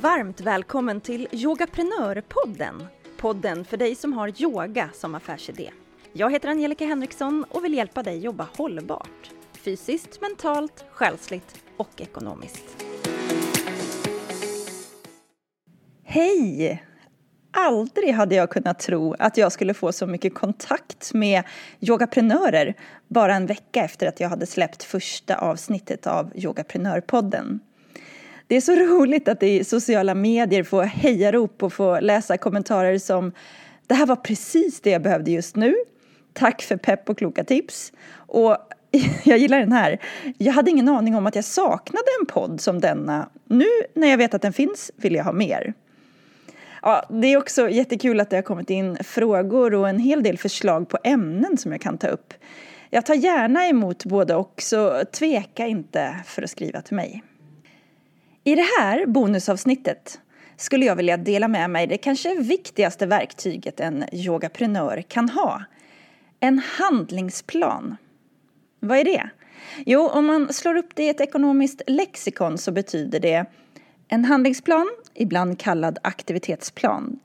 Varmt välkommen till Yogaprenörpodden. Podden för dig som har yoga som affärsidé. Jag heter Angelica Henriksson och vill hjälpa dig jobba hållbart. Fysiskt, mentalt, själsligt och ekonomiskt. Hej! Aldrig hade jag kunnat tro att jag skulle få så mycket kontakt med yogaprenörer bara en vecka efter att jag hade släppt första avsnittet av Yogaprenörpodden. Det är så roligt att i sociala medier få hejarop och få läsa kommentarer som Det här var precis det jag behövde just nu. Tack för pepp och kloka tips. Och jag gillar den här. Jag hade ingen aning om att jag saknade en podd som denna. Nu när jag vet att den finns vill jag ha mer. Ja, det är också jättekul att det har kommit in frågor och en hel del förslag på ämnen som jag kan ta upp. Jag tar gärna emot både och, så tveka inte för att skriva till mig. I det här bonusavsnittet skulle jag vilja dela med mig det kanske viktigaste verktyget en yogaprenör kan ha. En handlingsplan. Vad är det? Jo, om man slår upp det i ett ekonomiskt lexikon så betyder det en handlingsplan, ibland kallad aktivitetsplan,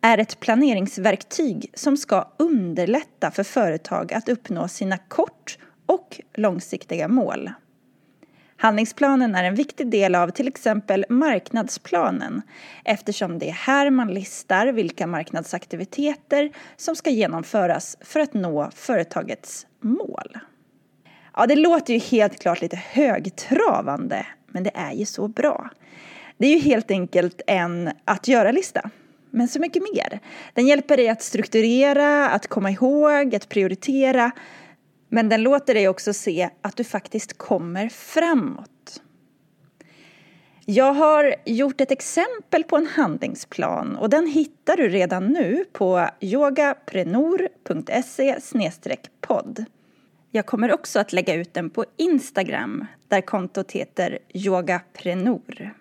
är ett planeringsverktyg som ska underlätta för företag att uppnå sina kort och långsiktiga mål. Handlingsplanen är en viktig del av till exempel marknadsplanen eftersom det är här man listar vilka marknadsaktiviteter som ska genomföras för att nå företagets mål. Ja, det låter ju helt klart lite högtravande, men det är ju så bra. Det är ju helt enkelt en att göra-lista. Men så mycket mer. Den hjälper dig att strukturera, att komma ihåg, att prioritera. Men den låter dig också se att du faktiskt kommer framåt. Jag har gjort ett exempel på en handlingsplan och den hittar du redan nu på yogaprenor.se podd. Jag kommer också att lägga ut den på Instagram där kontot heter yogaprenor.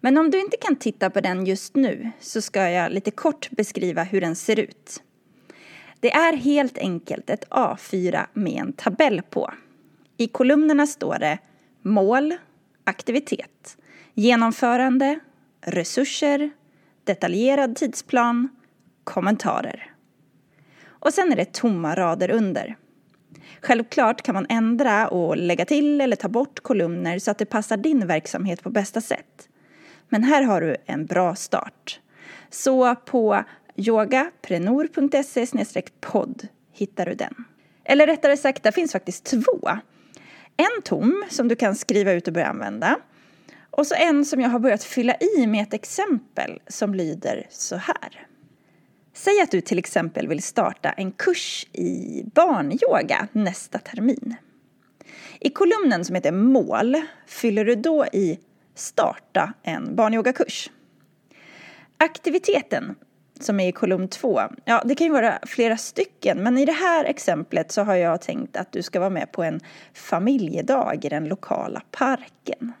Men om du inte kan titta på den just nu så ska jag lite kort beskriva hur den ser ut. Det är helt enkelt ett A4 med en tabell på. I kolumnerna står det mål, aktivitet, genomförande, resurser, detaljerad tidsplan, kommentarer. Och sen är det tomma rader under. Självklart kan man ändra och lägga till eller ta bort kolumner så att det passar din verksamhet på bästa sätt. Men här har du en bra start. Så på yogaprenor.se podd hittar du den. Eller rättare sagt, där finns faktiskt två. En tom som du kan skriva ut och börja använda. Och så en som jag har börjat fylla i med ett exempel som lyder så här. Säg att du till exempel vill starta en kurs i barnyoga nästa termin. I kolumnen som heter mål fyller du då i starta en barnyogakurs. Aktiviteten som är i kolumn 2. ja det kan ju vara flera stycken men i det här exemplet så har jag tänkt att du ska vara med på en familjedag i den lokala parken.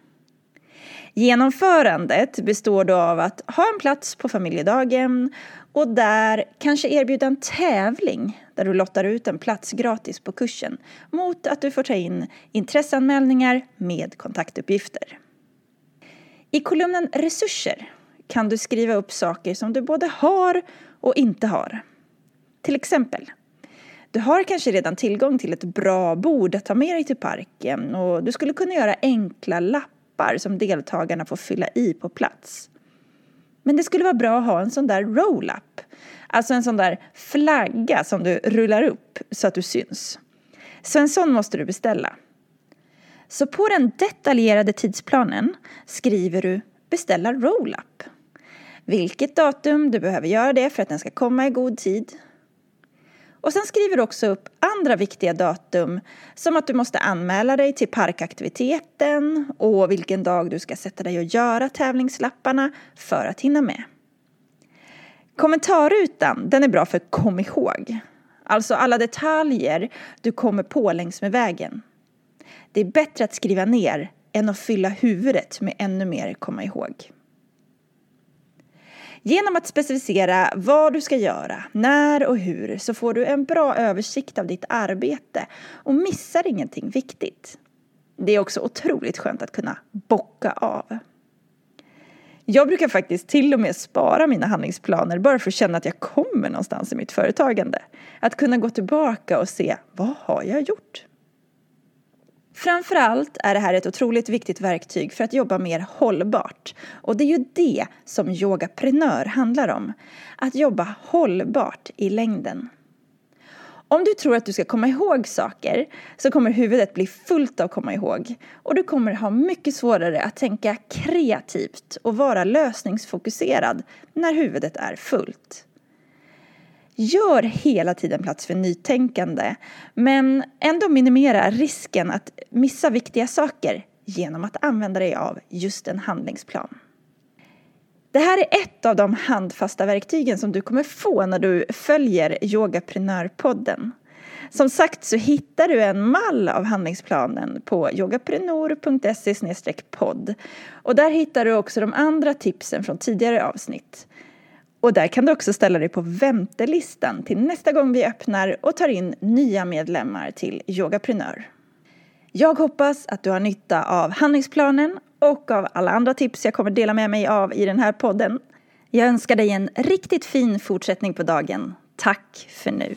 Genomförandet består då av att ha en plats på familjedagen och där kanske erbjuda en tävling där du lottar ut en plats gratis på kursen mot att du får ta in intresseanmälningar med kontaktuppgifter. I kolumnen resurser kan du skriva upp saker som du både har och inte har. Till exempel, du har kanske redan tillgång till ett bra bord att ta med dig till parken och du skulle kunna göra enkla lappar som deltagarna får fylla i på plats. Men det skulle vara bra att ha en sån där roll-up, alltså en sån där flagga som du rullar upp så att du syns. Så en sån måste du beställa. Så på den detaljerade tidsplanen skriver du beställa roll-up. Vilket datum du behöver göra det för att den ska komma i god tid. Och sen skriver du också upp andra viktiga datum som att du måste anmäla dig till parkaktiviteten och vilken dag du ska sätta dig och göra tävlingslapparna för att hinna med. Kommentarrutan, den är bra för kom ihåg. Alltså alla detaljer du kommer på längs med vägen. Det är bättre att skriva ner än att fylla huvudet med ännu mer komma ihåg. Genom att specificera vad du ska göra, när och hur så får du en bra översikt av ditt arbete och missar ingenting viktigt. Det är också otroligt skönt att kunna bocka av. Jag brukar faktiskt till och med spara mina handlingsplaner bara för att känna att jag kommer någonstans i mitt företagande. Att kunna gå tillbaka och se, vad har jag gjort? Framförallt är det här ett otroligt viktigt verktyg för att jobba mer hållbart. Och det är ju det som yogaprenör handlar om. Att jobba hållbart i längden. Om du tror att du ska komma ihåg saker så kommer huvudet bli fullt av komma ihåg och du kommer ha mycket svårare att tänka kreativt och vara lösningsfokuserad när huvudet är fullt. Gör hela tiden plats för nytänkande men ändå minimera risken att missa viktiga saker genom att använda dig av just en handlingsplan. Det här är ett av de handfasta verktygen som du kommer få när du följer Yogaprenörpodden. Som sagt så hittar du en mall av handlingsplanen på yogaprenor.se podd. Och där hittar du också de andra tipsen från tidigare avsnitt. Och där kan du också ställa dig på väntelistan till nästa gång vi öppnar och tar in nya medlemmar till Yogaprenör. Jag hoppas att du har nytta av handlingsplanen och av alla andra tips jag kommer dela med mig av i den här podden. Jag önskar dig en riktigt fin fortsättning på dagen. Tack för nu!